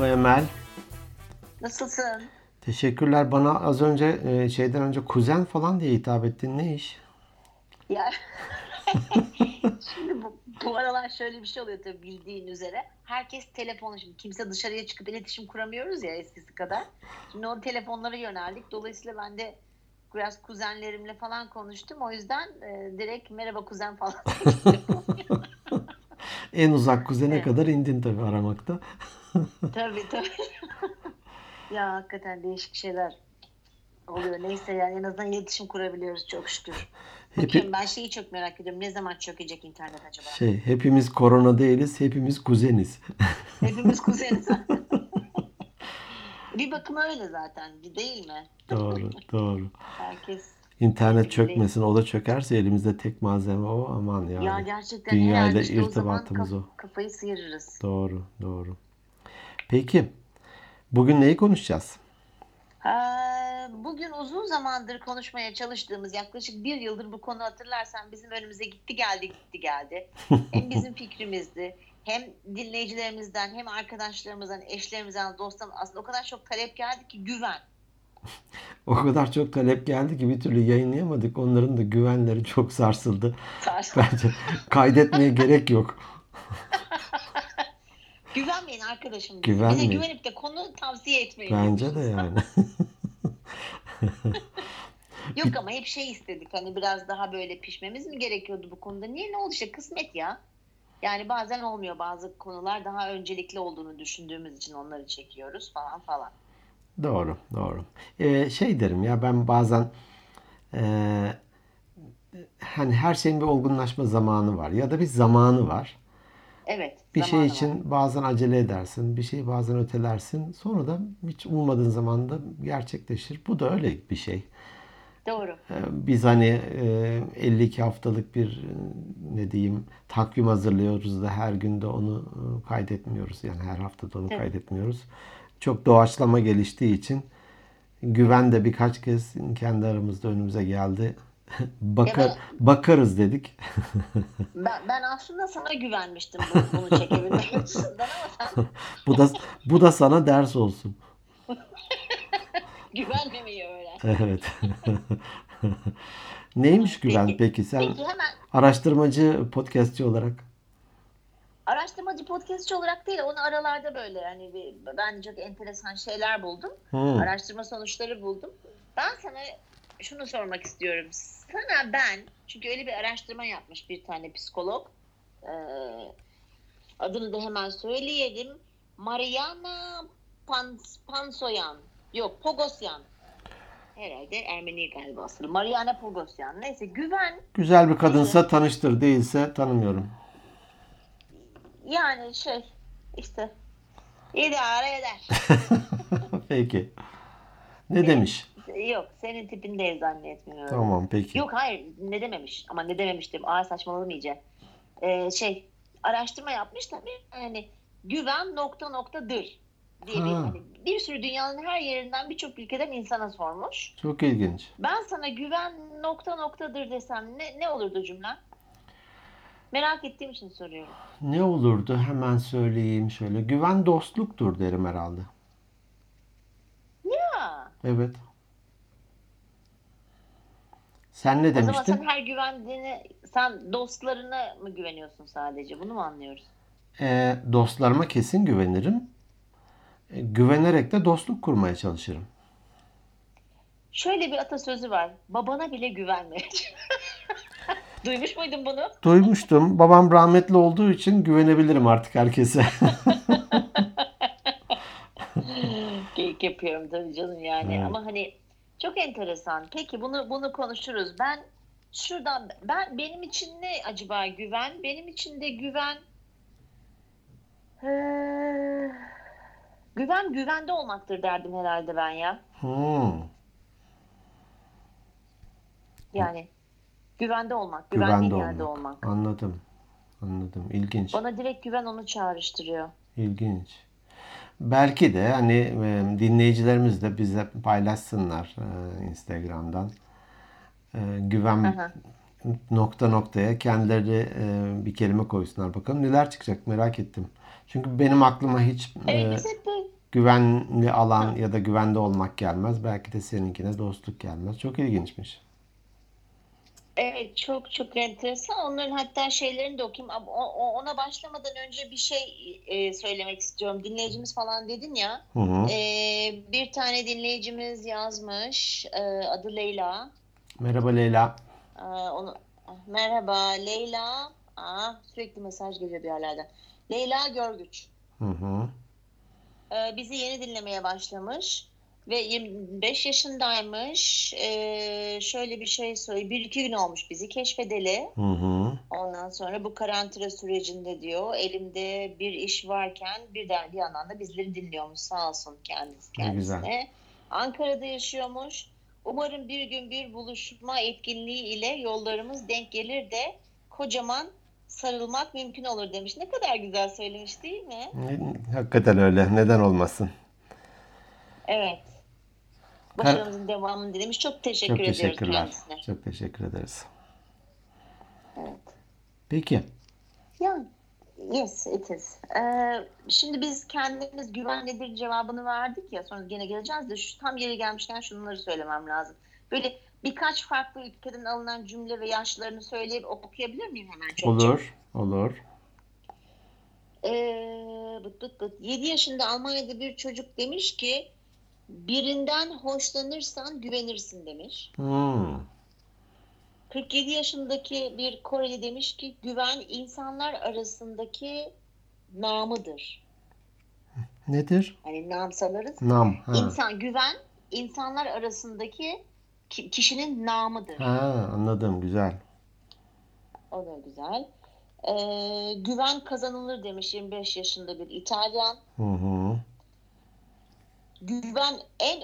Merhaba Emel. Nasılsın? Teşekkürler. Bana az önce e, şeyden önce kuzen falan diye hitap ettin. Ne iş? Ya şimdi bu, bu aralar şöyle bir şey oluyor tabii bildiğin üzere. Herkes telefonu şimdi kimse dışarıya çıkıp iletişim kuramıyoruz ya eskisi kadar. Şimdi o telefonlara yöneldik. Dolayısıyla ben de biraz kuzenlerimle falan konuştum. O yüzden e, direkt merhaba kuzen falan. En uzak kuzene Evet. kadar indin tabii aramakta. Tabii tabii. ya hakikaten değişik şeyler oluyor. Neyse yani en azından iletişim kurabiliyoruz çok şükür. Hepi, Bakayım ben şeyi çok merak ediyorum. Ne zaman çökecek internet acaba? şey, hepimiz korona değiliz, hepimiz kuzeniz. Hepimiz kuzeniz. bir bakıma öyle zaten değil mi? Doğru, doğru. Herkes. İnternet çökmesin, o da çökerse elimizde tek malzeme o. Aman yani. Ya gerçekten dünyayla işte o zaman irtibatımız kaf- o. kafayı sıyırırız. Doğru, doğru. Peki, bugün neyi konuşacağız? Bugün uzun zamandır konuşmaya çalıştığımız yaklaşık bir yıldır bu konu hatırlarsan bizim önümüze gitti geldi gitti geldi. Hem bizim fikrimizdi hem dinleyicilerimizden hem arkadaşlarımızdan eşlerimizden dostlarımızdan aslında o kadar çok talep geldi ki güven. O kadar çok talep geldi ki bir türlü yayınlayamadık. Onların da güvenleri çok sarsıldı. Sars- Bence kaydetmeye gerek yok. Arkadaşım. Güvenmeyin. Bize güvenip de konu tavsiye etmeyin. Bence de yani. Yok ama hep şey istedik. Hani biraz daha böyle pişmemiz mi gerekiyordu bu konuda? Niye ne oldu işte kısmet ya. Yani bazen olmuyor. Bazı konular daha öncelikli olduğunu düşündüğümüz için onları çekiyoruz falan falan. Doğru, doğru. Ee, şey derim ya ben bazen ee, hani her şeyin bir olgunlaşma zamanı var ya da bir zamanı var. Evet. Bir şey zamanı var. için bazen acele edersin, bir şeyi bazen ötelersin. Sonra da hiç ummadığın zamanda gerçekleşir. Bu da öyle bir şey. Doğru. Ee, Biz hani e, 52 haftalık bir e, ne diyeyim takvim hazırlıyoruz da her günde onu e, kaydetmiyoruz. Yani her hafta da onu Evet. kaydetmiyoruz. Çok doğaçlama geliştiği için güven de birkaç kez kendi aramızda önümüze geldi. Bakar, Evet. bakarız dedik. Ben, ben aslında sana güvenmiştim bu- bunu çekebilmek açısından ama sen Bu da bu da sana ders olsun. güvenmemeyi öğren. Evet. Neymiş güven Peki. peki sen Peki hemen araştırmacı podcastçi olarak? araştırmacı podcastçi olarak değil onu aralarda böyle hani bir, ben çok enteresan şeyler buldum. Hmm. araştırma sonuçları buldum. Ben sana şunu sormak istiyorum. Sana ben, çünkü öyle bir araştırma yapmış bir tane psikolog. Ee, adını da hemen söyleyelim. Mariana Pans, Pansoyan. Yok, Pogosyan. Herhalde Ermeni galiba aslında. Mariana Pogosyan. Neyse güven Güzel bir kadınsa tanıştır, değilse tanımıyorum. yani şey işte idare eder. Peki. Ne demiş? Yok senin tipin değil zannetmiyorum. Tamam peki. Yok hayır ne dememiş ama ne dememiştim ağır saçmaladım iyice. Ee, şey araştırma yapmış tabii hani güven nokta noktadır diye bir, Ha. hani bir sürü dünyanın her yerinden birçok ülkeden insana sormuş. Çok ilginç. Ben sana güven nokta noktadır desem ne, ne olurdu cümlen? Merak ettiğim için soruyorum. Ne olurdu hemen söyleyeyim şöyle. Güven dostluktur derim herhalde. Ya, Evet. Sen ne o zaman demiştin? sen her güvendiğini sen dostlarına mı güveniyorsun sadece? Bunu mu anlıyoruz? Ee, dostlarıma kesin güvenirim. Ee, güvenerek de dostluk kurmaya çalışırım. Şöyle bir atasözü var. Babana bile güvenme. Duymuş muydun bunu? Duymuştum. Babam rahmetli olduğu için güvenebilirim artık herkese. Geyik yapıyorum tabii canım yani Evet. ama hani çok enteresan. Peki bunu bunu konuşuruz. Ben şuradan ben benim için ne acaba güven? Benim için de güven Ee, güven güvende olmaktır derdim herhalde ben ya. Hmm, Yani güvende olmak, güvende güvendiğin yerde olmak. olmak. Anladım. Anladım. İlginç. Bana direkt güven onu çağrıştırıyor. İlginç. Belki de hani e, dinleyicilerimiz de bize paylaşsınlar e, Instagram'dan. E, güven Aha. nokta noktaya kendileri e, bir kelime koysunlar bakalım neler çıkacak merak ettim. Çünkü benim aklıma hiç e, güvenli alan ya da güvende olmak gelmez. Belki de seninkine dostluk gelmez. Çok ilginçmiş. Evet çok çok enteresan. Onların hatta şeylerini de okuyayım. O- Ona başlamadan önce bir şey e, söylemek istiyorum. Dinleyicimiz falan dedin ya. Hı hı. E, bir tane dinleyicimiz yazmış. E, adı Leyla. Merhaba Leyla. E, onu Merhaba Leyla. Aa, sürekli mesaj geliyor bir yerlerden. Leyla Görgüç. Hı hı. E, bizi yeni dinlemeye başlamış ve 25 yaşındaymış. E, şöyle bir şey söyleyeyim. Bir iki gün olmuş bizi keşfedeli. Hı hı. Ondan sonra bu karantina sürecinde diyor elimde bir iş varken bir de bir yandan da bizleri dinliyormuş sağ olsun kendisi Ne güzel. kendisine. Ankara'da yaşıyormuş. Umarım bir gün bir buluşma etkinliği ile yollarımız denk gelir de kocaman sarılmak mümkün olur demiş. Ne kadar güzel söylemiş değil mi? Hakikaten öyle. Neden olmasın? Evet. Başarımızın devamını dilemiş. Çok teşekkür Çok ediyoruz teşekkürler. kendisine. Çok teşekkür ederiz. Evet. Peki. Yani yes it is. Ee, şimdi biz kendimiz güvenlidir cevabını verdik ya sonra gene geleceğiz de şu tam yeri gelmişken şunları söylemem lazım. Böyle birkaç farklı ülkeden alınan cümle ve yaşlarını söyleyip okuyabilir miyim hemen çocuk? Olur. Olur. Ee, bıt bıt bıt. 7 yaşında Almanya'da bir çocuk demiş ki birinden hoşlanırsan güvenirsin demiş. Hmm. 47 yaşındaki bir Koreli demiş ki güven insanlar arasındaki namıdır. Nedir? Hani nam sanırız. Nam. Ha. İnsan güven insanlar arasındaki ki- kişinin namıdır. Ha, anladım. Güzel. O da güzel. Ee, güven kazanılır demiş 25 yaşında bir İtalyan. Hı hı. Güven en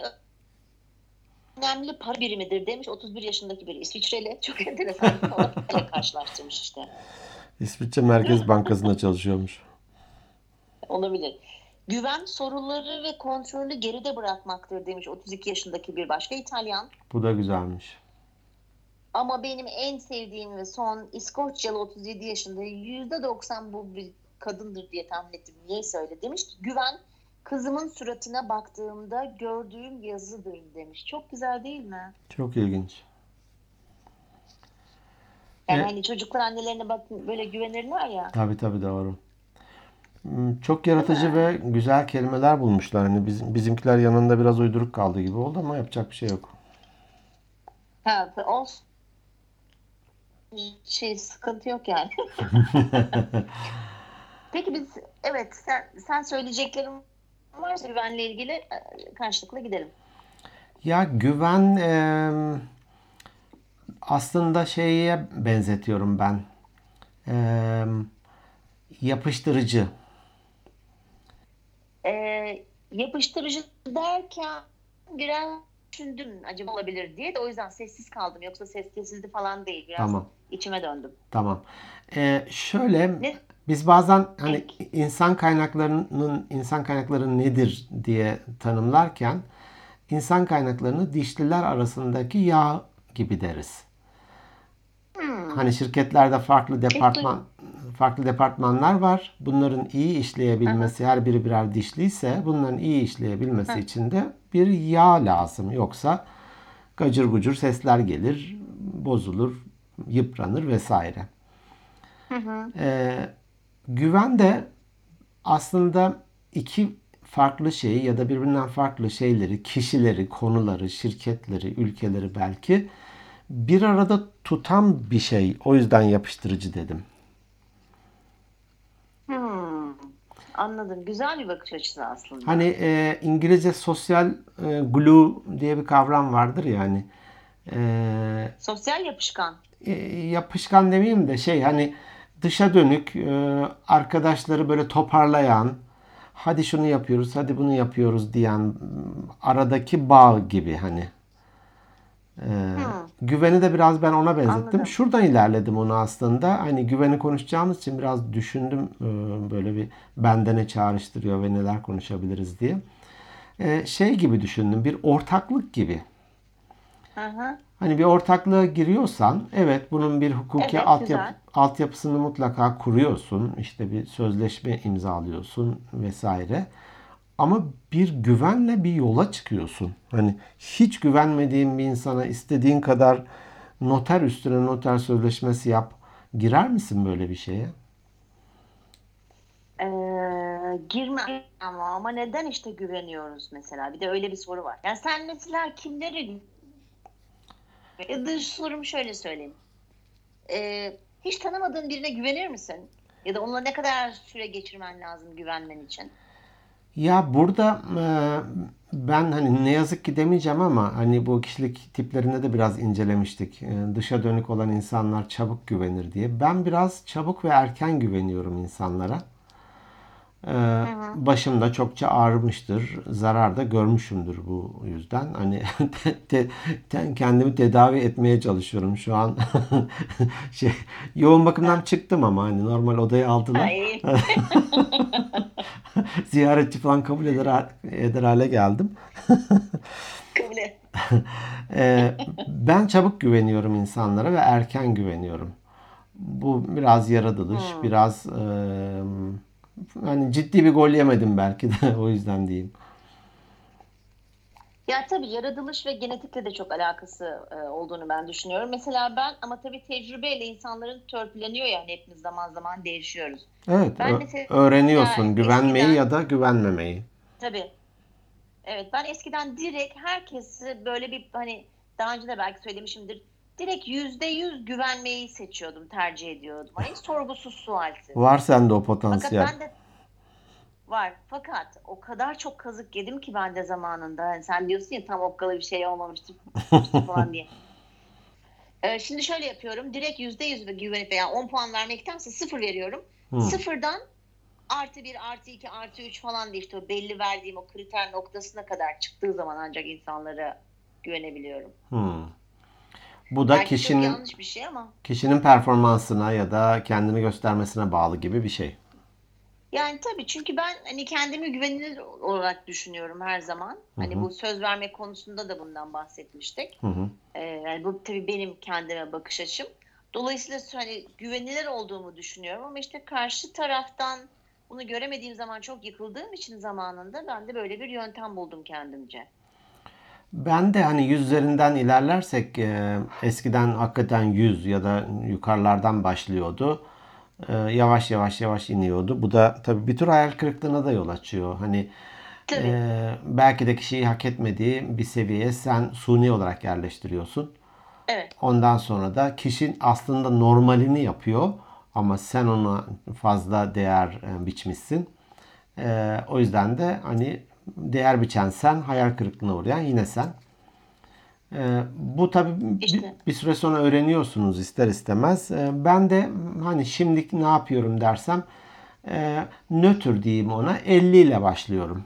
önemli para birimidir demiş 31 yaşındaki bir İsviçreli. Çok enteresan. Onunla karşılaştırmış işte. İsviçre Merkez Bankası'nda çalışıyormuş. Olabilir. Güven soruları ve kontrolü geride bırakmaktır demiş 32 yaşındaki bir başka İtalyan. Bu da güzelmiş. Ama benim en sevdiğim ve son İskoçyalı 37 yaşında %90 bu bir kadındır diye tahmin ettim. Niye söyle demiş ki güven kızımın suratına baktığımda gördüğüm yazıdır demiş. Çok güzel değil mi? Çok ilginç. Yani Evet. hani çocuklar annelerine bak böyle güvenirler ya. Tabii tabii doğru. Hmm, Çok yaratıcı ve güzel kelimeler bulmuşlar. Hani bizim, bizimkiler yanında biraz uyduruk kaldı gibi oldu ama yapacak bir şey yok. Ha, olsun. Şey sıkıntı yok yani. Peki biz evet sen, sen söyleyeceklerin varsa güvenle ilgili e, karşılıklı gidelim. Ya güven em, aslında şeye benzetiyorum ben. Em, yapıştırıcı. Ee, yapıştırıcı derken biraz düşündüm acaba olabilir diye de o yüzden sessiz kaldım. Yoksa ses kesildi falan değil. Biraz Tamam. içime döndüm. Tamam. Ee, şöyle Ne? Biz bazen hani insan kaynaklarının insan kaynakları nedir diye tanımlarken insan kaynaklarını dişliler arasındaki yağ gibi deriz. Hmm. Hani şirketlerde farklı departman farklı departmanlar var. Bunların iyi işleyebilmesi, her biri birer dişliyse bunların iyi işleyebilmesi için de bir yağ lazım. Yoksa gacır gucur sesler gelir, bozulur, yıpranır vesaire. Ee, güven de aslında iki farklı şeyi ya da birbirinden farklı şeyleri, kişileri, konuları, şirketleri, ülkeleri belki bir arada tutan bir şey. O yüzden yapıştırıcı dedim. Hmm. Anladım. Güzel bir bakış açısı aslında. Hani e, İngilizce sosyal e, glue diye bir kavram vardır ya hani. E, Sosyal yapışkan. e, yapışkan demeyeyim de şey hani dışa dönük e, arkadaşları böyle toparlayan hadi şunu yapıyoruz hadi bunu yapıyoruz diyen aradaki bağ gibi hani. E, güveni de biraz ben ona benzettim. Anladım. Şuradan ilerledim onu aslında. Hani güveni konuşacağımız için biraz düşündüm e, böyle bir bende ne çağrıştırıyor ve neler konuşabiliriz diye. E, şey gibi düşündüm. Bir ortaklık gibi. Hani bir ortaklığa giriyorsan evet bunun bir hukuki Evet, altyapı, güzel. altyapısını mutlaka kuruyorsun. İşte bir sözleşme imzalıyorsun vesaire. ama bir güvenle bir yola çıkıyorsun. Hani hiç güvenmediğin bir insana istediğin kadar noter üstüne noter sözleşmesi yap. Girer misin böyle bir şeye? Ee, girme ama ama neden işte güveniyoruz mesela? Bir de öyle bir soru var. Yani sen mesela kimleri ya da sorum şöyle söyleyeyim. Ee, hiç tanımadığın birine güvenir misin? Ya da onunla ne kadar süre geçirmen lazım güvenmen için? Ya burada e, ben hani ne yazık ki demeyeceğim ama hani bu kişilik tiplerinde de biraz incelemiştik. E, dışa dönük olan insanlar çabuk güvenir diye. Ben biraz çabuk ve erken güveniyorum insanlara. E, başımda çokça ağrımıştır. Zarar da görmüşümdür bu yüzden. Hani te- te- kendimi tedavi etmeye çalışıyorum şu an. şey yoğun bakımdan çıktım ama hani normal odaya aldılar. Ziyaretçi falan kabul eder, eder hale geldim. kabul et. Ee, ben çabuk güveniyorum insanlara ve erken güveniyorum. Bu biraz yaratılış, biraz e, hani ciddi bir gol yemedim belki de o yüzden diyeyim. Ya tabii yaratılış ve genetikle de çok alakası e, olduğunu ben düşünüyorum. Mesela ben ama tabii tecrübeyle insanların törpüleniyor yani hepimiz zaman zaman değişiyoruz. Evet, Ben mesela öğreniyorsun güvenmeyi eskiden- ya da güvenmemeyi. Tabii. Evet ben eskiden direkt herkesi böyle bir hani daha önce de belki söylemişimdir. Direkt yüzde yüz güvenmeyi seçiyordum, tercih ediyordum. Hani sorgusuz sualsiz. Var sende o Fakat potansiyel. ben de var. Fakat o kadar çok kazık yedim ki ben de zamanında. Hani sen diyorsun ya tam okkalı bir şey olmamıştır falan diye. Ee, şimdi şöyle yapıyorum. Direkt yüzde yüz güvenip veya 10 puan vermektense sıfır veriyorum. Hı. Sıfırdan artı bir, artı iki, artı üç falan diye işte o belli verdiğim o kriter noktasına kadar çıktığı zaman ancak insanlara güvenebiliyorum. Hmm. Bu da Belki kişinin yanlış bir şey ama kişinin performansına ya da kendini göstermesine bağlı gibi bir şey. Yani tabii çünkü ben hani kendimi güvenilir olarak düşünüyorum her zaman. Hani Hı hı. bu söz verme konusunda da bundan bahsetmiştik. Hı hı. Ee, yani bu tabii benim kendime bakış açım. Dolayısıyla hani güvenilir olduğumu düşünüyorum ama işte karşı taraftan bunu göremediğim zaman çok yıkıldığım için zamanında ben de böyle bir yöntem buldum kendimce. Ben de hani yüz üzerinden ilerlersek e, eskiden hakikaten yüz ya da yukarılardan başlıyordu. E, yavaş yavaş yavaş iniyordu. Bu da tabii bir tür hayal kırıklığına da yol açıyor. Hani Tabii. e, belki de kişiyi hak etmediği bir seviyeye sen suni olarak yerleştiriyorsun. Evet. Ondan sonra da kişinin aslında normalini yapıyor ama sen ona fazla değer e, biçmişsin. E, o yüzden de hani değer biçen sen, hayal kırıklığına uğrayan yine sen. E, bu tabii bir, İşte. bir süre sonra öğreniyorsunuz ister istemez. E, ben de hani şimdilik ne yapıyorum dersem e, nötr diyeyim ona 50 ile başlıyorum.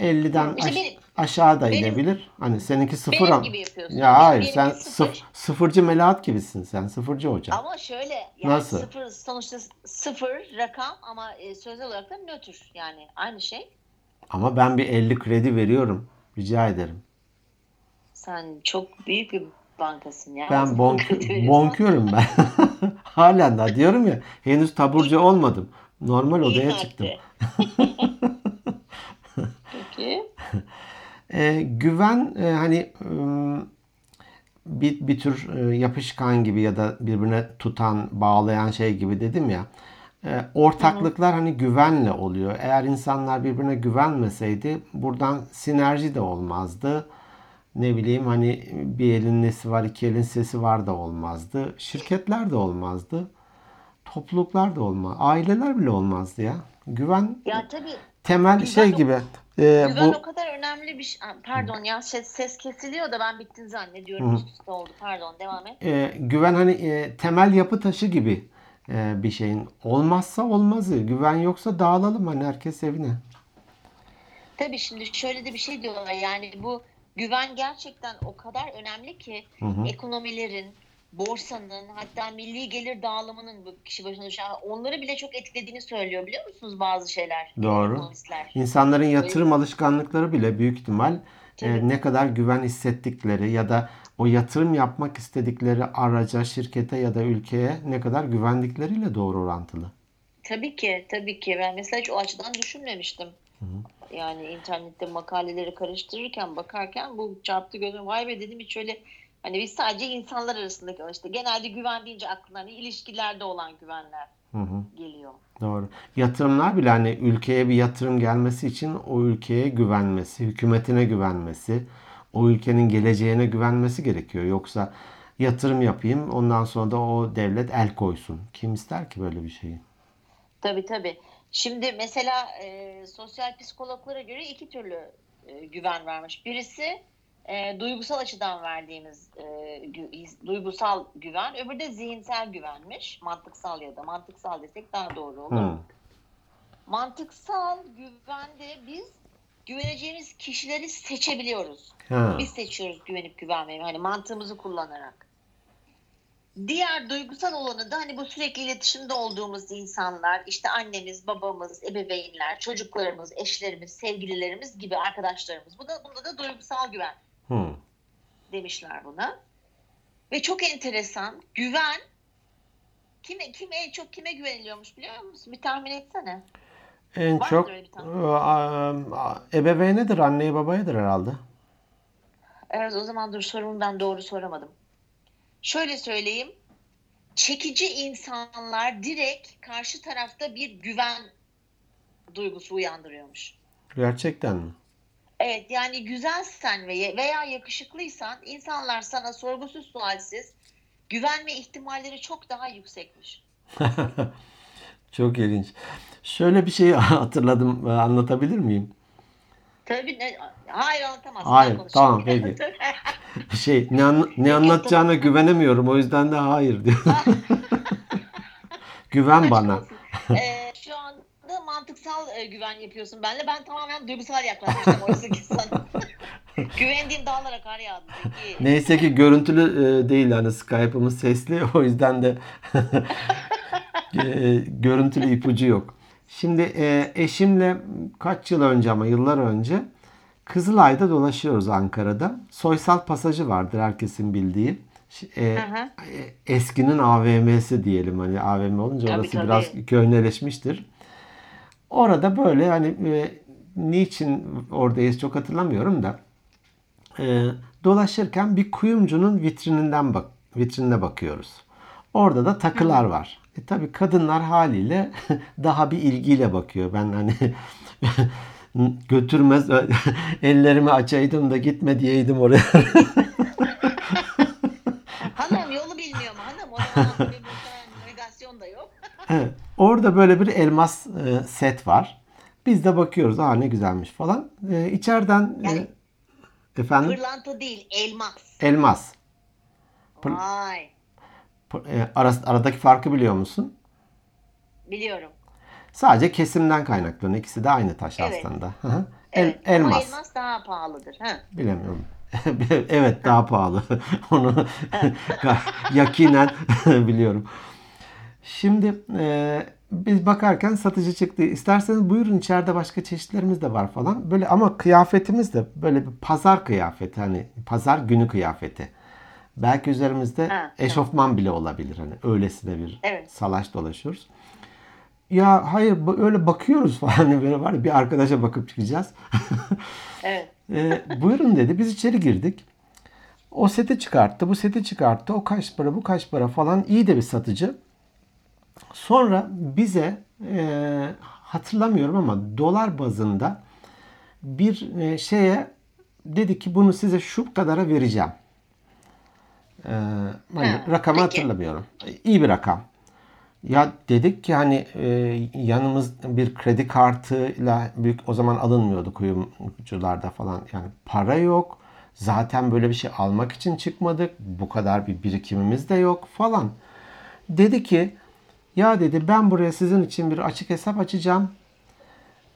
50'den İşte aş- benim- aşağı da benim- inebilir. Hani seninki sıfır Benim ama. gibi yapıyorsun. Ya Benim- hayır benimki sen sıfır. sıf- sıfırcı Melahat gibisin sen. Sıfırcı hoca. Ama şöyle yani Nasıl? sıfır sonuçta sıfır rakam ama e, sözel olarak da nötr yani aynı şey. Ama ben bir 50 kredi veriyorum. Rica ederim. Sen çok büyük bir bankasın ya. Ben veriyorsun? bonkörüm ben. Halen daha diyorum ya henüz taburcu olmadım. Normal odaya çıktım. Peki. Ee, güven e, hani ım, bir, bir tür e, yapışkan gibi ya da birbirine tutan, bağlayan şey gibi dedim ya. E, ortaklıklar hani güvenle oluyor. Eğer insanlar birbirine güvenmeseydi buradan sinerji de olmazdı. Ne bileyim hani bir elin nesi var, iki elin sesi var da olmazdı. Şirketler de olmazdı. Topluluklar da olmaz. Aileler bile olmazdı ya. Güven Ya tabii temel güven şey o- gibi. e, güven bu o kadar önemli bir şey. Aa, Pardon ya ses, ses kesiliyor da ben bittin zannediyorum. Hı hı. Üst üste oldu. Pardon devam et. e, güven hani e, temel yapı taşı gibi bir şeyin. Olmazsa olmazı. Güven yoksa dağılalım hani herkes evine. Tabii şimdi şöyle de bir şey diyorlar yani bu güven gerçekten o kadar önemli ki Hı hı. ekonomilerin, borsanın hatta milli gelir dağılımının bu kişi başına düşen onları bile çok etkilediğini söylüyor biliyor musunuz bazı şeyler? Doğru. İnsanların yatırım alışkanlıkları bile büyük ihtimal e, ne kadar güven hissettikleri ya da o yatırım yapmak istedikleri araca, şirkete ya da ülkeye ne kadar güvendikleriyle doğru orantılı. Tabii ki, tabii ki. Ben mesela hiç o açıdan düşünmemiştim. Yani internette makaleleri karıştırırken bakarken bu çarptı gözüm. Vay be dedim hiç öyle hani biz sadece insanlar arasındaki işte genelde güven deyince aklına hani ilişkilerde olan güvenler Hı hı. geliyor. Doğru. Yatırımlar bile hani ülkeye bir yatırım gelmesi için o ülkeye güvenmesi, hükümetine güvenmesi, o ülkenin geleceğine güvenmesi gerekiyor. Yoksa yatırım yapayım ondan sonra da o devlet el koysun. Kim ister ki böyle bir şeyi? Tabii tabii. Şimdi mesela e, sosyal psikologlara göre iki türlü e, güven vermiş. Birisi e, duygusal açıdan verdiğimiz e, gü- duygusal güven, öbürü de zihinsel güvenmiş. Mantıksal ya da mantıksal desek daha doğru olur. Hı. Mantıksal güvende biz güveneceğimiz kişileri seçebiliyoruz. Ha. Biz seçiyoruz güvenip güvenmeyi. Hani mantığımızı kullanarak. Diğer duygusal olanı da hani bu sürekli iletişimde olduğumuz insanlar, işte annemiz, babamız, ebeveynler, çocuklarımız, eşlerimiz, sevgililerimiz gibi arkadaşlarımız. Bu da bunda da duygusal güven Hı. demişler buna. Ve çok enteresan. Güven kime kime en çok kime güveniliyormuş biliyor musun? Bir tahmin etsene. En Vardır çok öyle bir e, a- ebeveynedir, anneye babayadır herhalde. Evet o zaman dur sorumu ben doğru soramadım. Şöyle söyleyeyim. Çekici insanlar direkt karşı tarafta bir güven duygusu uyandırıyormuş. Gerçekten mi? Evet yani güzelsen ve veya yakışıklıysan insanlar sana sorgusuz sualsiz güvenme ihtimalleri çok daha yüksekmiş. Çok ilginç. Şöyle bir şey hatırladım, e, anlatabilir miyim? Tabii ne, hayır anlatamazsın. Hayır, tamam, peki. Şey, ne, anla- ne anlatacağına güvenemiyorum, o yüzden de hayır diyor. Güven bana. Ee, şu anda mantıksal e, güven yapıyorsun benle. Ben tamamen duygusal yaklaşmıştım oysa ki sana. Güvendiğim dağlara kar yağdı. Neyse ki görüntülü e, değil hani Skype'ımız sesli o yüzden de e, görüntülü ipucu yok. Şimdi e, eşimle kaç yıl önce ama yıllar önce Kızılay'da dolaşıyoruz Ankara'da. Soysal pasajı vardır herkesin bildiği. E, e, eskinin AVM'si diyelim hani AVM olunca Tabii, orası tabii. biraz köhneleşmiştir. Orada böyle hani e, niçin oradayız çok hatırlamıyorum da e, dolaşırken bir kuyumcunun vitrininden bak vitrinine bakıyoruz. Orada da takılar var. E tabii kadınlar haliyle daha bir ilgiyle bakıyor. Ben hani götürmez ellerimi açaydım da gitme diyeydim oraya. Hanım yolu bilmiyor mu hanım? O navigasyon da yok. Evet. Orada böyle bir elmas e, set var. Biz de bakıyoruz. Aa ne güzelmiş falan. E, içeriden e, Yani- efendim Pırlanta değil elmas. elmas. Vay e, aras- aradaki farkı biliyor musun? biliyorum. Sadece kesimden kaynaklanıyor. İkisi de aynı taş Evet. aslında. El- Evet, Ama elmas. elmas daha pahalıdır. Ha. Bilemiyorum. evet daha pahalı. Onu yakinen biliyorum. Şimdi e, biz bakarken satıcı çıktı. İsterseniz buyurun içeride başka çeşitlerimiz de var falan. Böyle ama kıyafetimiz de böyle bir pazar kıyafeti hani pazar günü kıyafeti. Belki üzerimizde Ha, eşofman bile olabilir hani öylesine bir Evet. salaş dolaşıyoruz. Ya hayır öyle bakıyoruz falan böyle var bir arkadaşa bakıp çıkacağız. Evet. E, buyurun dedi. Biz içeri girdik. O seti çıkarttı, bu seti çıkarttı. O kaç para, bu kaç para falan. İyi de bir satıcı. Sonra bize e, hatırlamıyorum ama dolar bazında bir e, şeye dedi ki bunu size şu kadara vereceğim. E, hani Ha, rakamı peki. hatırlamıyorum. İyi bir rakam. Ya dedik ki hani e, yanımız bir kredi kartıyla büyük o zaman alınmıyordu kuyumcularda falan. Yani para yok. Zaten böyle bir şey almak için çıkmadık. Bu kadar bir birikimimiz de yok falan. Dedi ki ya dedi ben buraya sizin için bir açık hesap açacağım.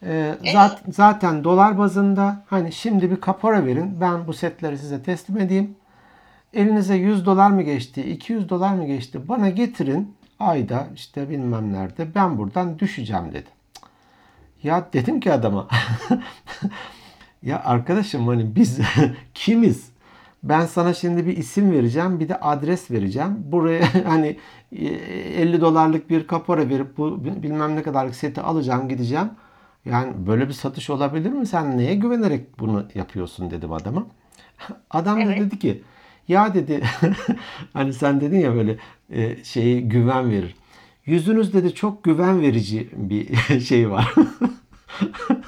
E, zat- zaten dolar bazında hani şimdi bir kapora verin. Ben bu setleri size teslim edeyim. Elinize 100 dolar mı geçti, 200 dolar mı geçti? Bana getirin ayda işte bilmem nerede ben buradan düşeceğim dedi. Ya dedim ki adama ya arkadaşım hani biz kimiz? Ben sana şimdi bir isim vereceğim, bir de adres vereceğim. Buraya hani e, 50 dolarlık bir kapora verip bu bilmem ne kadarlık seti alacağım, gideceğim. Yani böyle bir satış olabilir mi? Sen neye güvenerek bunu yapıyorsun dedim adama. Adam da Evet. dedi ki ya dedi hani sen dedin ya böyle e, şeyi güven verir. Yüzünüz dedi çok güven verici bir şey var.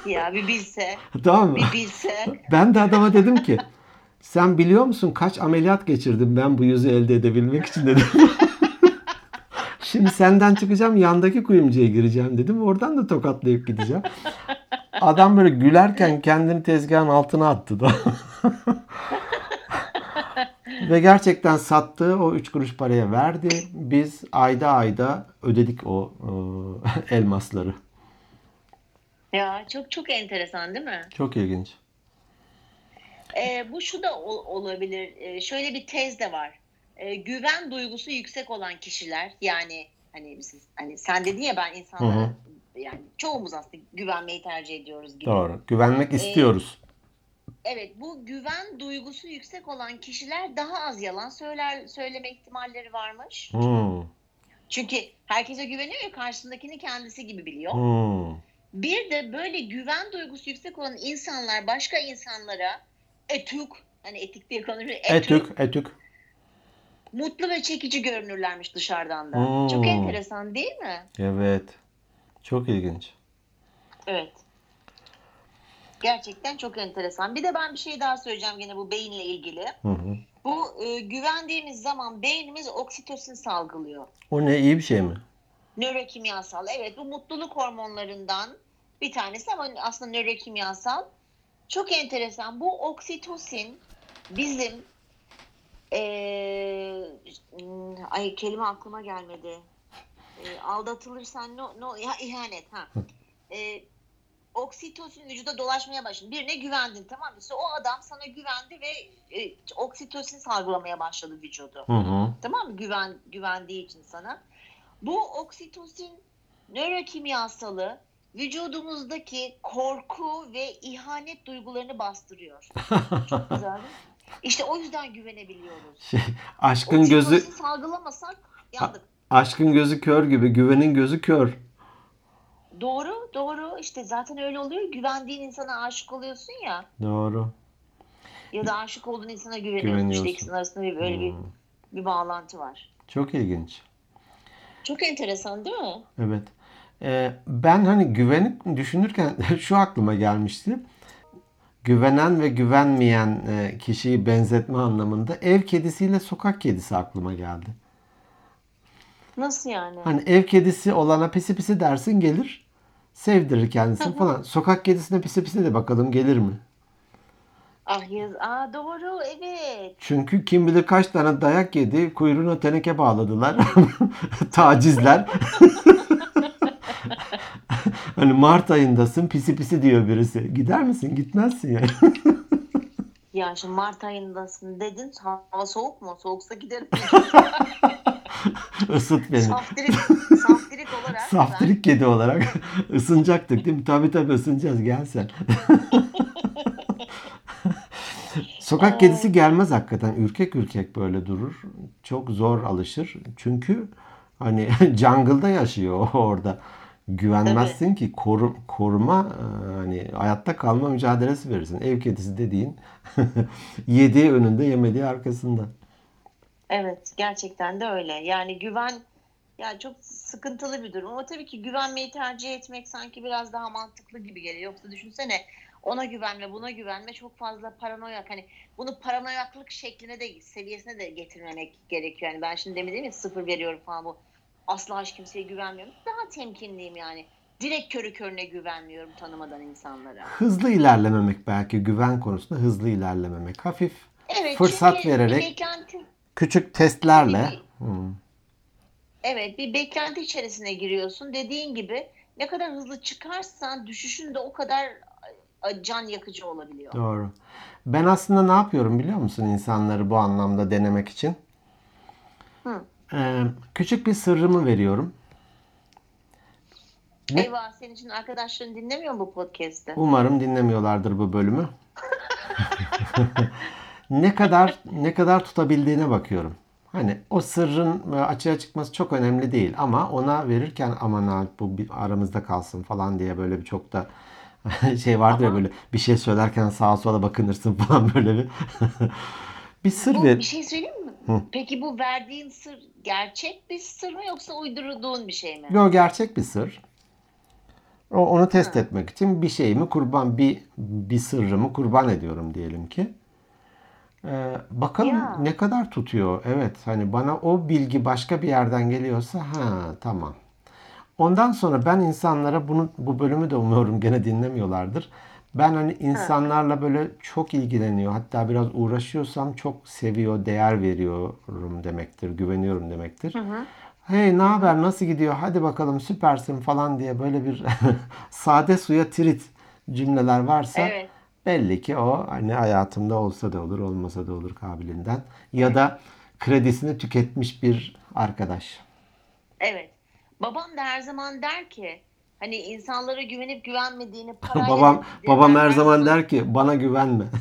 Ya bir bilse, tamam mı? bir bilse. Ben de adama dedim ki sen biliyor musun kaç ameliyat geçirdim ben bu yüzü elde edebilmek için dedim. Şimdi senden çıkacağım yandaki kuyumcuya gireceğim dedim. Oradan da tokatlayıp gideceğim. Adam böyle gülerken kendini tezgahın altına attı da. Ve gerçekten sattığı o 3 kuruş paraya verdi. Biz ayda ayda ödedik o e, elmasları. Ya çok çok enteresan değil mi? Çok ilginç. Ee, bu şu da ol- olabilir. Ee, şöyle bir tez de var. Ee, güven duygusu yüksek olan kişiler yani hani biz, hani sen dedin ya ben insanlara Hı yani çoğumuz aslında güvenmeyi tercih ediyoruz gibi. Doğru. Güvenmek istiyoruz. Evet bu güven duygusu yüksek olan kişiler daha az yalan söyler söyleme ihtimalleri varmış. Hmm. Çünkü herkese güveniyor ya karşısındakini kendisi gibi biliyor. Hmm. Bir de böyle güven duygusu yüksek olan insanlar başka insanlara etik hani etik diye konuşuyor. Etük, etük. mutlu ve çekici görünürlermiş dışarıdan da. Hmm. Çok enteresan değil mi? Evet. Çok ilginç. Evet. Gerçekten çok enteresan. Bir de ben bir şey daha söyleyeceğim gene bu beyinle ilgili. Hı hı. Bu e, güvendiğimiz zaman beynimiz oksitosin salgılıyor. O ne iyi bir şey mi? Nörokimyasal. Evet bu mutluluk hormonlarından bir tanesi ama aslında nörokimyasal. Çok enteresan. Bu oksitosin bizim eee, ay kelime aklıma gelmedi. Eee, aldatılırsan no, no ya ihanet ha. Eee, oksitosin vücuda dolaşmaya başladı. Birine güvendin tamam mı? İşte o adam sana güvendi ve e, oksitosin salgılamaya başladı vücudu. Hı hı. Tamam mı? Güven güvendiği için sana. Bu oksitosin nörokimyasalı vücudumuzdaki korku ve ihanet duygularını bastırıyor. Çok güzel değil mi? İşte o yüzden güvenebiliyoruz. Şey, aşkın gözü Oksitosin salgılamasak yandık. aşkın gözü kör gibi, güvenin gözü kör. Doğru, doğru. İşte zaten öyle oluyor. Güvendiğin insana aşık oluyorsun ya. Doğru. Ya da aşık olduğun insana güveniyorsun. Güveniyorsun. İşte ikisinin arasında bir, böyle bir, Hmm. bir bağlantı var. Çok ilginç. Çok enteresan değil mi? Evet. Ee, ben hani güvenip düşünürken şu aklıma gelmişti. Güvenen ve güvenmeyen e, kişiyi benzetme anlamında ev kedisiyle sokak kedisi aklıma geldi. Nasıl yani? Hani ev kedisi olana pisi pisi dersin gelir. Sevdirir kendisini falan. Sokak kedisine pisi pisi de bakalım gelir mi? Ah yaz. Aa doğru evet. Çünkü kim bilir kaç tane dayak yedi. Kuyruğuna teneke bağladılar. Tacizler. hani Mart ayındasın pisi pisi diyor birisi. Gider misin? Gitmezsin yani. Ya şimdi Mart ayındasın dedin. Hava soğuk mu? Soğuksa giderim. Isıt beni. saftirik, saftirik kedi olarak ısınacaktık değil mi? Tabii tabii ısınacağız gel sen. Sokak kedisi gelmez hakikaten. Ürkek ürkek böyle durur. Çok zor alışır. Çünkü hani jungle'da yaşıyor orada. Güvenmezsin ki koru, koruma e, hani hayatta kalma mücadelesi verirsin. Ev kedisi dediğin yediği önünde yemediği arkasında. Evet gerçekten de öyle. Yani güven ya çok sıkıntılı bir durum. Ama tabii ki güvenmeyi tercih etmek sanki biraz daha mantıklı gibi geliyor. Yoksa düşünsene ona güvenme, buna güvenme çok fazla paranoyak. Hani bunu paranoyaklık şekline de seviyesine de getirmemek gerekiyor. Yani ben şimdi demin dedim ya sıfır veriyorum falan bu. Asla hiç kimseye güvenmiyorum. Daha temkinliyim yani. Direkt körü körüne güvenmiyorum tanımadan insanlara. Hızlı ilerlememek belki güven konusunda hızlı ilerlememek. Hafif Evet, Fırsat vererek- beklenti, küçük testlerle. Tabii. Hmm. Evet bir beklenti içerisine giriyorsun. Dediğin gibi ne kadar hızlı çıkarsan düşüşün de o kadar can yakıcı olabiliyor. Doğru. Ben aslında ne yapıyorum biliyor musun insanları bu anlamda denemek için? Hı. Ee, küçük bir sırrımı veriyorum. Ne? Eyvah senin için arkadaşların dinlemiyor mu bu podcast'ı? Umarım dinlemiyorlardır bu bölümü. ne kadar ne kadar tutabildiğine bakıyorum. Hani o sırrın e, açığa çıkması çok önemli değil ama ona verirken aman ha bu aramızda kalsın falan diye böyle bir çok da şey vardır ya böyle bir şey söylerken sağa sola bakınırsın falan böyle bir bir sır Bu ver. bir şey söyleyeyim mi? Peki bu verdiğin sır gerçek bir sır mı yoksa uydurduğun bir şey mi? Yo gerçek bir sır. O, onu test etmek için bir şeyimi kurban, bir bir sırrımı kurban ediyorum diyelim ki. Ee, bakalım Ya. ne kadar tutuyor. Evet hani bana o bilgi başka bir yerden geliyorsa ha tamam. Ondan sonra ben insanlara bunu bu bölümü de umuyorum gene dinlemiyorlardır. Ben hani insanlarla böyle çok ilgileniyor. Hatta biraz uğraşıyorsam çok seviyor, değer veriyorum demektir, güveniyorum demektir. Hey ne haber nasıl gidiyor hadi bakalım süpersin falan diye böyle bir sade suya tirit cümleler varsa Evet. Belli ki o hani hayatımda olsa da olur olmasa da olur kabiliğinden ya da kredisini tüketmiş bir arkadaş. Evet. Babam da her zaman der ki hani insanlara güvenip güvenmediğini parayla babam babam her zaman der ki bana güvenme.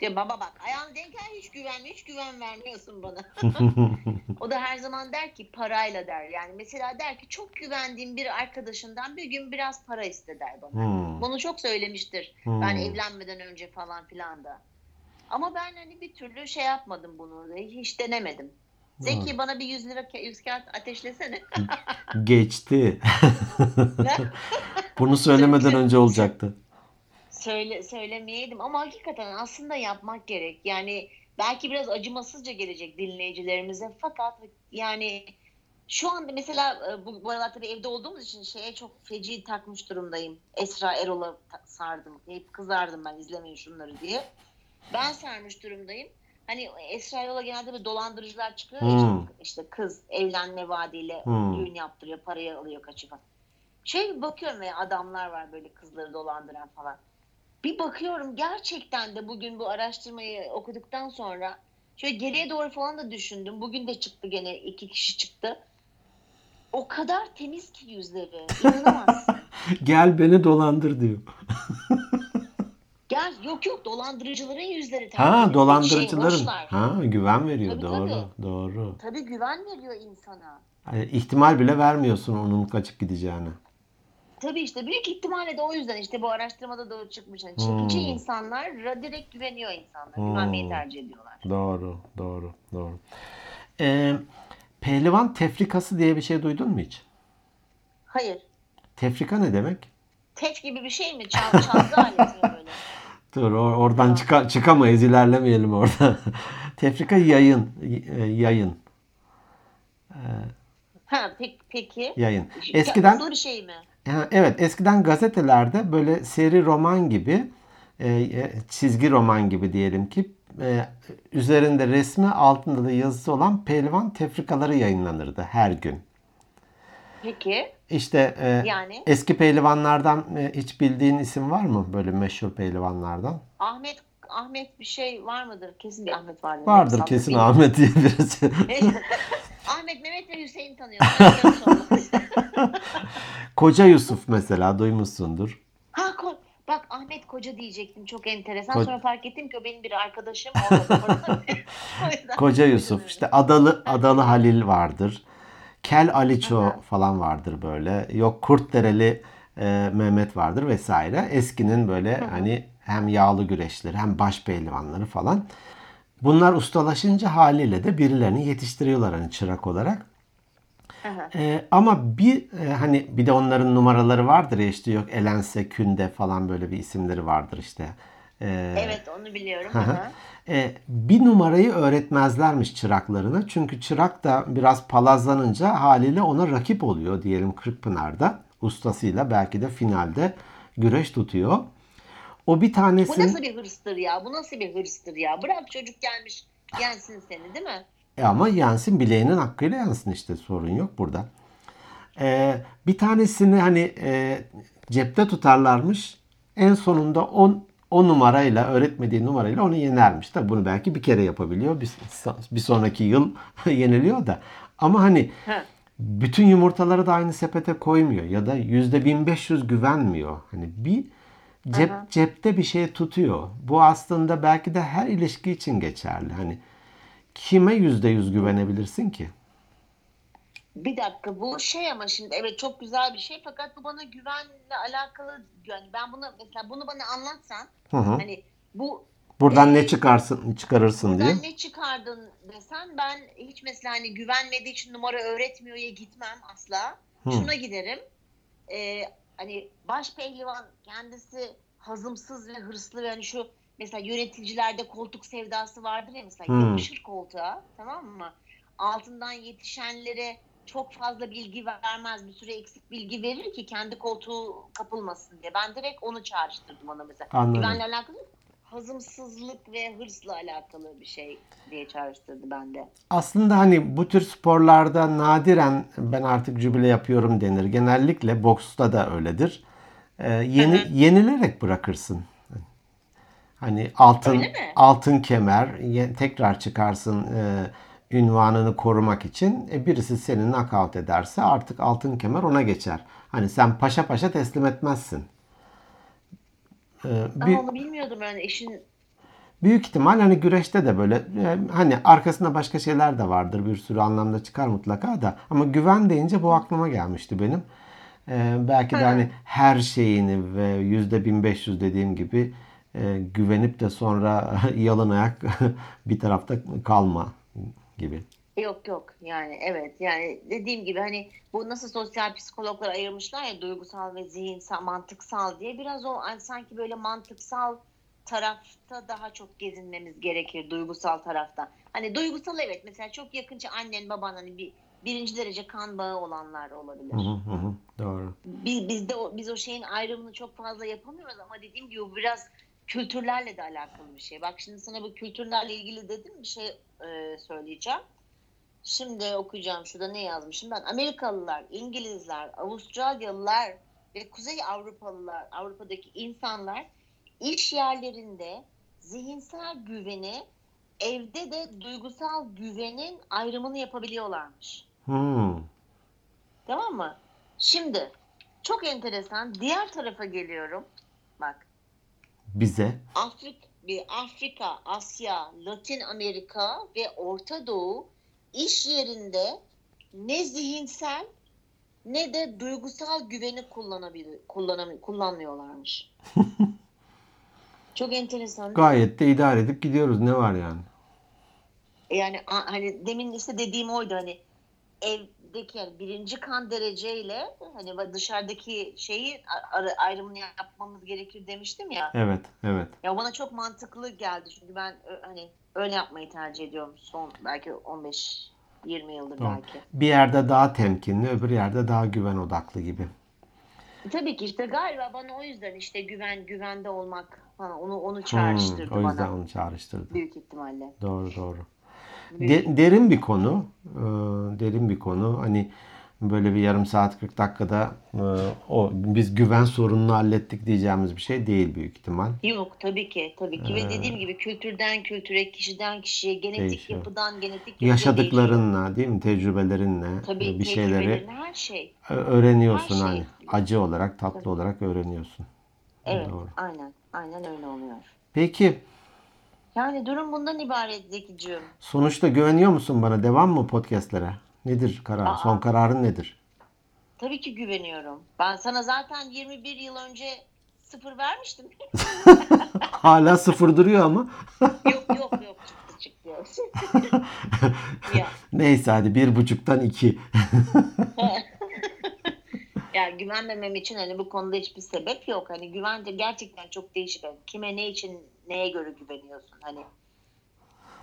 Diyor baba bak ayağını denken hiç güvenme hiç güven vermiyorsun bana. o da her zaman der ki parayla der. Yani mesela der ki çok güvendiğim bir arkadaşından bir gün biraz para iste der bana. Hmm. Bunu çok söylemiştir. Hmm. Ben evlenmeden önce falan filan da. Ama ben hani bir türlü şey yapmadım bunu. Hiç denemedim. Zeki bana bir 100 lira ka- 100 kağıt ateşlesene. Geçti. Bunu söylemeden önce olacaktı. Söyle söylemeyeydim ama hakikaten aslında yapmak gerek. Yani belki biraz acımasızca gelecek dinleyicilerimize fakat yani şu anda mesela e, bu, bu aralar tabii evde olduğumuz için şeye çok feci takmış durumdayım. Esra Erol'a sardım. Hep kızardım ben izlemeyin şunları diye. Ben sarmış durumdayım. Hani Esra Erol'a genelde bir dolandırıcılar çıkıyor Hmm. işte, işte kız evlenme vaadiyle Hmm. düğün yaptırıyor, parayı alıyor kaçıyor. Şey bakıyorum ve adamlar var böyle kızları dolandıran falan. Bir bakıyorum gerçekten de bugün bu araştırmayı okuduktan sonra şöyle geriye doğru falan da düşündüm. Bugün de çıktı gene iki kişi çıktı. O kadar temiz ki yüzleri. İnanamaz. Gel beni dolandır diyor. Gel yok yok dolandırıcıların yüzleri. tabii. Ha Şey, dolandırıcıların. hoşlar. Ha güven veriyor. Tabii, doğru. tabii. Doğru. Tabii güven veriyor insana. Hani ihtimal bile vermiyorsun onun kaçıp gideceğini. Tabii işte büyük ihtimalle de o yüzden işte bu araştırmada da çıkmış. Yani çekici Hmm. insanlar direkt güveniyor insanlar. Hmm. Güvenmeyi tercih ediyorlar. Doğru, doğru, doğru. Ee, pehlivan tefrikası diye bir şey duydun mu hiç? Hayır. Tefrika ne demek? Tef gibi bir şey mi? Çal, çalgı aleti mi böyle? Dur or- oradan çıka- çıkamayız ilerlemeyelim orada. Tefrika yayın, y- yayın, Ha peki. peki. yayın. Ya, Eskiden Hızlı bir şey mi? Evet, eskiden gazetelerde böyle seri roman gibi, e, e, çizgi roman gibi diyelim ki, e, üzerinde resmi altında da yazısı olan pehlivan tefrikaları yayınlanırdı her gün. Peki. İşte e, Yani eski pehlivanlardan e, hiç bildiğin isim var mı böyle meşhur pehlivanlardan? Ahmet Ahmet bir şey var mıdır? Kesin bir Ahmet vardır. Vardır kesin. Ahmet diye birisi. Ahmet, Mehmet ve Hüseyin tanıyorum. Koca Yusuf mesela duymuşsundur. ha ko- bak Ahmet Koca diyecektim. Çok enteresan. Ko- Sonra fark ettim ki o benim bir arkadaşım. Koca Yusuf işte Adalı Adalı Halil vardır. Kel Aliço Aha. falan vardır böyle. Yok Kurtdereli e, Mehmet vardır vesaire. Eskinin böyle hani hem yağlı güreşleri hem baş pehlivanları falan. Bunlar ustalaşınca haliyle de birilerini yetiştiriyorlar hani çırak olarak. Aha. E, ama bir e, hani bir de onların numaraları vardır ya işte yok Elense, Künde falan böyle bir isimleri vardır işte. E, Evet onu biliyorum. E, bir numarayı öğretmezlermiş çıraklarına. Çünkü çırak da biraz palazlanınca haliyle ona rakip oluyor diyelim Kırkpınar'da. Ustasıyla belki de finalde güreş tutuyor. O bir Bu tanesi nasıl bir hırstır ya? Bu nasıl bir hırstır ya? Bırak çocuk gelmiş yensin seni değil mi? E ama yensin bileğinin hakkıyla yensin işte sorun yok burada. E, bir tanesini hani e, cepte tutarlarmış. En sonunda 10 o numarayla öğretmediği numarayla onu yenermiş. Tabi bunu belki bir kere yapabiliyor. Bir, bir sonraki yıl yeniliyor da. Ama hani Ha. bütün yumurtaları da aynı sepete koymuyor ya da yüzde 1500 güvenmiyor. Hani bir cep, Aha. cepte bir şey tutuyor. Bu aslında belki de her ilişki için geçerli. Hani kime yüzde yüz güvenebilirsin ki? Bir dakika bu şey ama şimdi evet çok güzel bir şey fakat bu bana güvenle alakalı yani ben bunu mesela bunu bana anlatsan Hı hı. hani bu Buradan Ee, ne çıkarsın çıkarırsın diye. buradan ne çıkardın desen ben hiç mesela hani güvenmediği için numara öğretmiyor ya gitmem asla. Hı. Şuna giderim. Ee, hani baş pehlivan kendisi hazımsız ve hırslı ve hani şu mesela yöneticilerde koltuk sevdası vardır ya mesela Hmm. yapışır koltuğa tamam mı? Altından yetişenlere çok fazla bilgi vermez. Bir süre eksik bilgi verir ki kendi koltuğu kapılmasın diye. Ben direkt onu çağrıştırdım ona mesela. Anladım. Güvenle alakalı. Hazımsızlık ve hırsla alakalı bir şey diye çağrıştırdı bende. Aslında hani bu tür sporlarda nadiren ben artık jübile yapıyorum denir. Genellikle boksta da öyledir. Ee, yeni, yenilerek bırakırsın. Hani altın altın kemer tekrar çıkarsın e, ünvanını korumak için. E, birisi seni knockout ederse artık altın kemer ona geçer. Hani sen paşa paşa teslim etmezsin. Ee, bir- onu bilmiyordum yani işin Büyük ihtimal hani güreşte de böyle e, hani arkasında başka şeyler de vardır bir sürü anlamda çıkar mutlaka da ama güven deyince bu aklıma gelmişti benim. E, belki de hani her şeyini ve yüzde 1500 dediğim gibi e, güvenip de sonra yalın ayak bir tarafta kalma gibi. Yok yok yani evet yani dediğim gibi hani bu nasıl sosyal psikologlar ayırmışlar ya duygusal ve zihinsel mantıksal diye biraz o hani sanki böyle mantıksal tarafta daha çok gezinmemiz gerekir duygusal tarafta. Hani duygusal evet mesela çok yakınca annen baban hani bir birinci derece kan bağı olanlar olabilir. Hı hı Doğru. Biz, bizde o, biz o şeyin ayrımını çok fazla yapamıyoruz ama dediğim gibi bu biraz kültürlerle de alakalı bir şey. Bak şimdi sana bu kültürlerle ilgili dedim bir şey e, söyleyeceğim. Şimdi okuyacağım şurada ne yazmışım ben. Amerikalılar, İngilizler, Avustralyalılar ve Kuzey Avrupalılar, Avrupa'daki insanlar iş yerlerinde zihinsel güveni evde de duygusal güvenin ayrımını yapabiliyorlarmış. Hmm. Tamam mı? Şimdi çok enteresan. Diğer tarafa geliyorum. Bak Bize Afrik, bir Afrika, Asya, Latin Amerika ve Orta Doğu iş yerinde ne zihinsel ne de duygusal güveni kullanabilir, kullanam kullanmıyorlarmış. Çok enteresan. gayet de idare edip gidiyoruz. Ne var yani? Yani hani demin işte dediğim oydu hani evdeki yani birinci kan dereceyle hani dışarıdaki şeyi ayrımını yapmamız gerekir demiştim ya. Evet, evet. Ya bana çok mantıklı geldi çünkü ben hani öyle yapmayı tercih ediyorum son belki 15 20 yıldır Doğru. belki. Bir yerde daha temkinli, öbür yerde daha güven odaklı gibi. Tabii ki işte galiba bana o yüzden işte güven güvende olmak falan onu onu Hmm, çağrıştırdı o yüzden bana onu çağrıştırdı. büyük ihtimalle. Doğru doğru. Büyük De- derin bir konu. Ee, derin bir konu. Hani böyle bir yarım saat 40 dakikada e, o biz güven sorununu hallettik diyeceğimiz bir şey değil büyük ihtimal. Yok tabii ki tabii ki Ee, ve dediğim gibi kültürden kültüre, kişiden kişiye, genetik Değişiyor. yapıdan genetik yapıya değişiyor. Yaşadıklarınla değil mi? Tecrübelerinle Tabii bir şeyleri her şey. öğreniyorsun her şey. hani. Acı olarak, tatlı Tabii. olarak öğreniyorsun. Evet, Doğru. aynen, aynen öyle oluyor. Peki Yani durum bundan ibaret Zekiciğim. sonuçta güveniyor musun bana? Devam mı podcastlere? Nedir karar? Aa. Son kararın nedir? Tabii ki güveniyorum. Ben sana zaten 21 yıl önce sıfır vermiştim. Hala sıfır duruyor ama. yok yok yok çıktı çıktı. Neyse hadi bir buçuktan iki. ya güvenmemem için hani bu konuda hiçbir sebep yok. Hani güven de gerçekten çok değişik. Hani kime ne için neye göre güveniyorsun hani.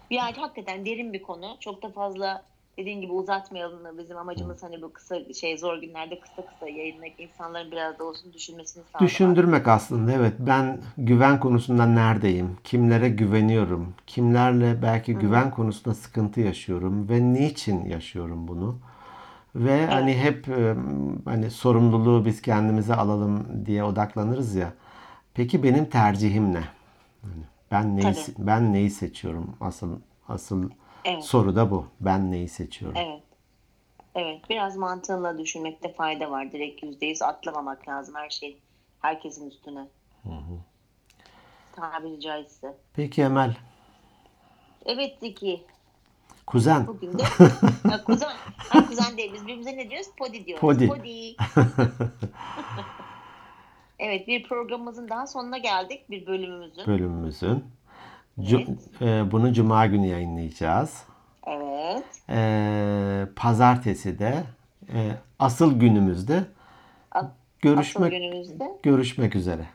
Yani hakikaten derin bir konu. Çok da fazla dediğin gibi uzatmayalım bizim amacımız hani bu kısa şey zor günlerde kısa kısa yayınlayıp insanların biraz da olsun düşünmesini sağlamak. Düşündürmek aslında evet. Ben güven konusunda neredeyim? Kimlere güveniyorum? Kimlerle belki güven konusunda sıkıntı yaşıyorum ve niçin yaşıyorum bunu? Ve hani hep hani sorumluluğu biz kendimize alalım diye odaklanırız ya. Peki benim tercihim ne? Hani ben neyi Tabii. ben neyi seçiyorum? Asıl asıl Evet. soru da bu. Ben neyi seçiyorum? Evet. Evet. Biraz mantığınla düşünmekte fayda var. Direkt yüzde yüz atlamamak lazım her şey. Herkesin üstüne. Tabiri caizse. Peki Emel. Evet Zeki. Kuzen. Bugün de kuzen. Ha, kuzen değil. Biz birbirimize ne diyoruz? Podi diyoruz. Podi. Podi. evet bir programımızın daha sonuna geldik. Bir bölümümüzün. bölümümüzün. Cu- e, bunu cuma günü yayınlayacağız. Evet. E, pazartesi de e, asıl günümüzde Asıl görüşmek günümüzde. görüşmek üzere.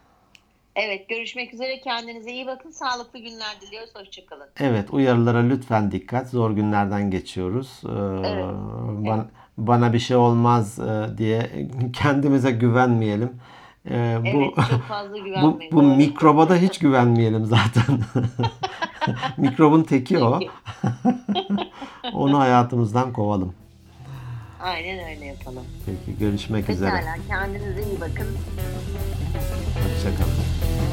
Evet görüşmek üzere. Kendinize iyi bakın. Sağlıklı günler diliyoruz. Hoşçakalın. Evet uyarılara lütfen dikkat. Zor günlerden geçiyoruz. Ee, Evet. ban- Bana bir şey olmaz e, diye kendimize güvenmeyelim. Ee, bu Evet çok fazla bu, güvenmeyin. bu Doğru. mikroba da hiç güvenmeyelim zaten. Mikrobun teki o. Onu hayatımızdan kovalım. Aynen öyle yapalım. Peki görüşmek üzere. Pekala kendinize iyi bakın. Hoşçakalın.